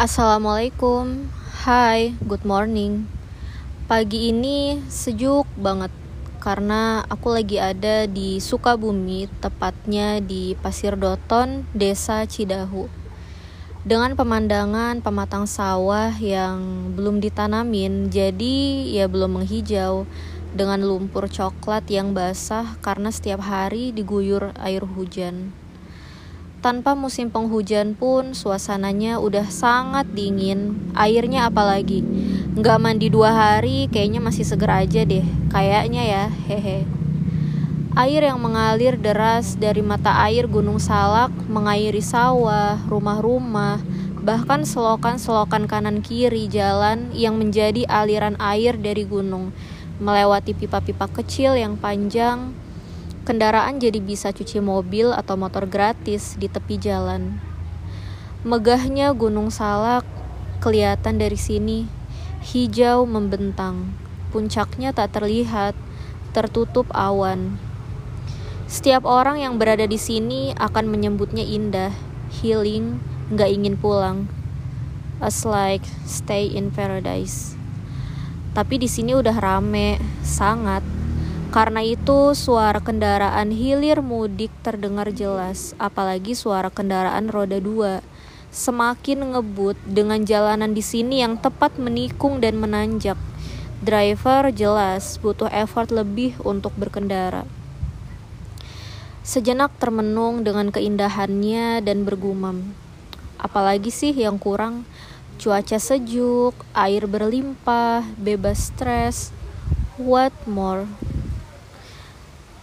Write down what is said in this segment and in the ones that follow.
Assalamualaikum, hai, good morning. Pagi ini sejuk banget karena aku lagi ada di Sukabumi, tepatnya di Pasir Doton, Desa Cidahu. Dengan pemandangan pematang sawah yang belum ditanamin, jadi ya belum menghijau dengan lumpur coklat yang basah karena setiap hari diguyur air hujan. Tanpa musim penghujan pun suasananya udah sangat dingin. Airnya apalagi. Nggak mandi dua hari kayaknya masih seger aja deh. Kayaknya ya, hehe. Air yang mengalir deras dari mata air Gunung Salak mengairi sawah, rumah-rumah, bahkan selokan-selokan kanan kiri jalan yang menjadi aliran air dari gunung, melewati pipa-pipa kecil yang panjang, kendaraan jadi bisa cuci mobil atau motor gratis di tepi jalan. Megahnya Gunung Salak kelihatan dari sini, hijau membentang. Puncaknya tak terlihat, tertutup awan. Setiap orang yang berada di sini akan menyebutnya indah, healing, nggak ingin pulang. As like stay in paradise. Tapi di sini udah rame, sangat karena itu suara kendaraan hilir mudik terdengar jelas, apalagi suara kendaraan roda dua. Semakin ngebut dengan jalanan di sini yang tepat menikung dan menanjak. Driver jelas butuh effort lebih untuk berkendara. Sejenak termenung dengan keindahannya dan bergumam. Apalagi sih yang kurang? Cuaca sejuk, air berlimpah, bebas stres. What more?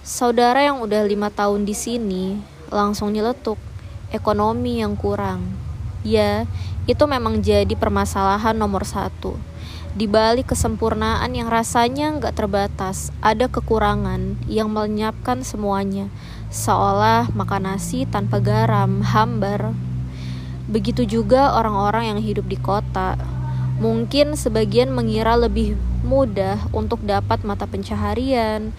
Saudara yang udah lima tahun di sini langsung nyeletuk ekonomi yang kurang. Ya, itu memang jadi permasalahan nomor satu. Di balik kesempurnaan yang rasanya nggak terbatas, ada kekurangan yang melenyapkan semuanya, seolah makan nasi tanpa garam, hambar. Begitu juga orang-orang yang hidup di kota. Mungkin sebagian mengira lebih mudah untuk dapat mata pencaharian,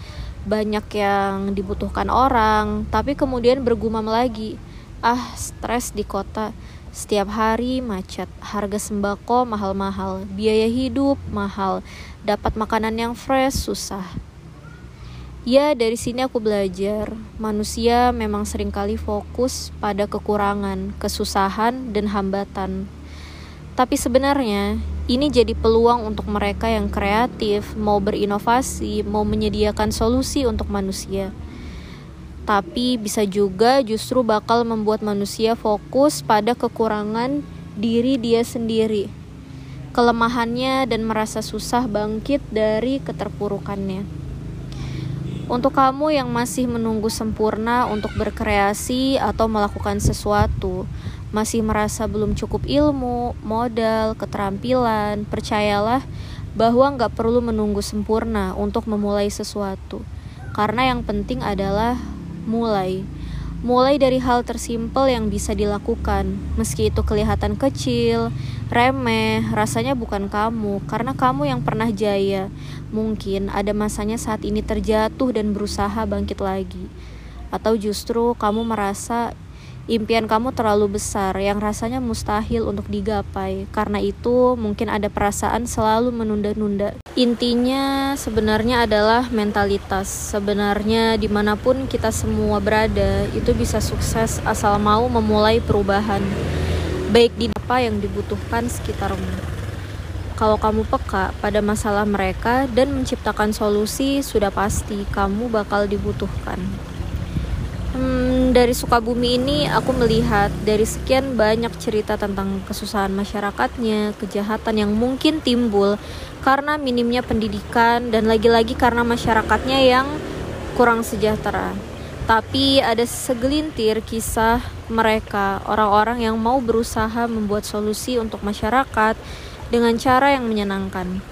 banyak yang dibutuhkan orang, tapi kemudian bergumam lagi, ah stres di kota, setiap hari macet, harga sembako mahal-mahal, biaya hidup mahal, dapat makanan yang fresh susah. Ya, dari sini aku belajar, manusia memang sering kali fokus pada kekurangan, kesusahan, dan hambatan. Tapi sebenarnya ini jadi peluang untuk mereka yang kreatif, mau berinovasi, mau menyediakan solusi untuk manusia. Tapi bisa juga justru bakal membuat manusia fokus pada kekurangan diri dia sendiri, kelemahannya, dan merasa susah bangkit dari keterpurukannya. Untuk kamu yang masih menunggu sempurna untuk berkreasi atau melakukan sesuatu, masih merasa belum cukup ilmu, modal, keterampilan, percayalah bahwa nggak perlu menunggu sempurna untuk memulai sesuatu. Karena yang penting adalah mulai. Mulai dari hal tersimpel yang bisa dilakukan, meski itu kelihatan kecil, remeh, rasanya bukan kamu, karena kamu yang pernah jaya. Mungkin ada masanya saat ini terjatuh dan berusaha bangkit lagi, atau justru kamu merasa impian kamu terlalu besar yang rasanya mustahil untuk digapai. Karena itu, mungkin ada perasaan selalu menunda-nunda. Intinya sebenarnya adalah mentalitas. Sebenarnya di mana pun kita semua berada, itu bisa sukses asal mau memulai perubahan. Baik di apa yang dibutuhkan sekitarmu. Kalau kamu peka pada masalah mereka dan menciptakan solusi, sudah pasti kamu bakal dibutuhkan. Hmm, dari Sukabumi ini aku melihat dari sekian banyak cerita tentang kesusahan masyarakatnya, kejahatan yang mungkin timbul karena minimnya pendidikan dan lagi-lagi karena masyarakatnya yang kurang sejahtera. Tapi ada segelintir kisah mereka, orang-orang yang mau berusaha membuat solusi untuk masyarakat dengan cara yang menyenangkan.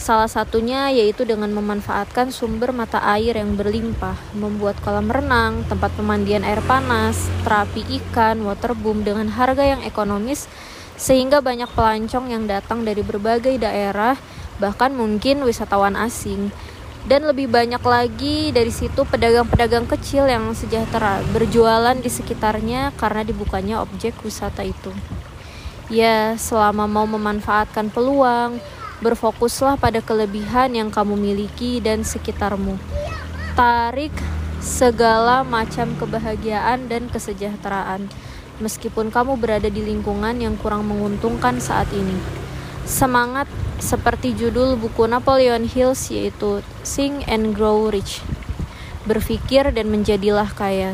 Salah satunya yaitu dengan memanfaatkan sumber mata air yang berlimpah, membuat kolam renang, tempat pemandian air panas, terapi ikan, waterboom dengan harga yang ekonomis sehingga banyak pelancong yang datang dari berbagai daerah, bahkan mungkin wisatawan asing. Dan lebih banyak lagi dari situ pedagang-pedagang kecil yang sejahtera berjualan di sekitarnya karena dibukanya objek wisata itu. Ya, selama mau memanfaatkan peluang, berfokuslah pada kelebihan yang kamu miliki dan sekitarmu. Tarik segala macam kebahagiaan dan kesejahteraan, meskipun kamu berada di lingkungan yang kurang menguntungkan saat ini. Semangat seperti judul buku Napoleon Hills yaitu Think and Grow Rich. Berpikir dan menjadilah kaya.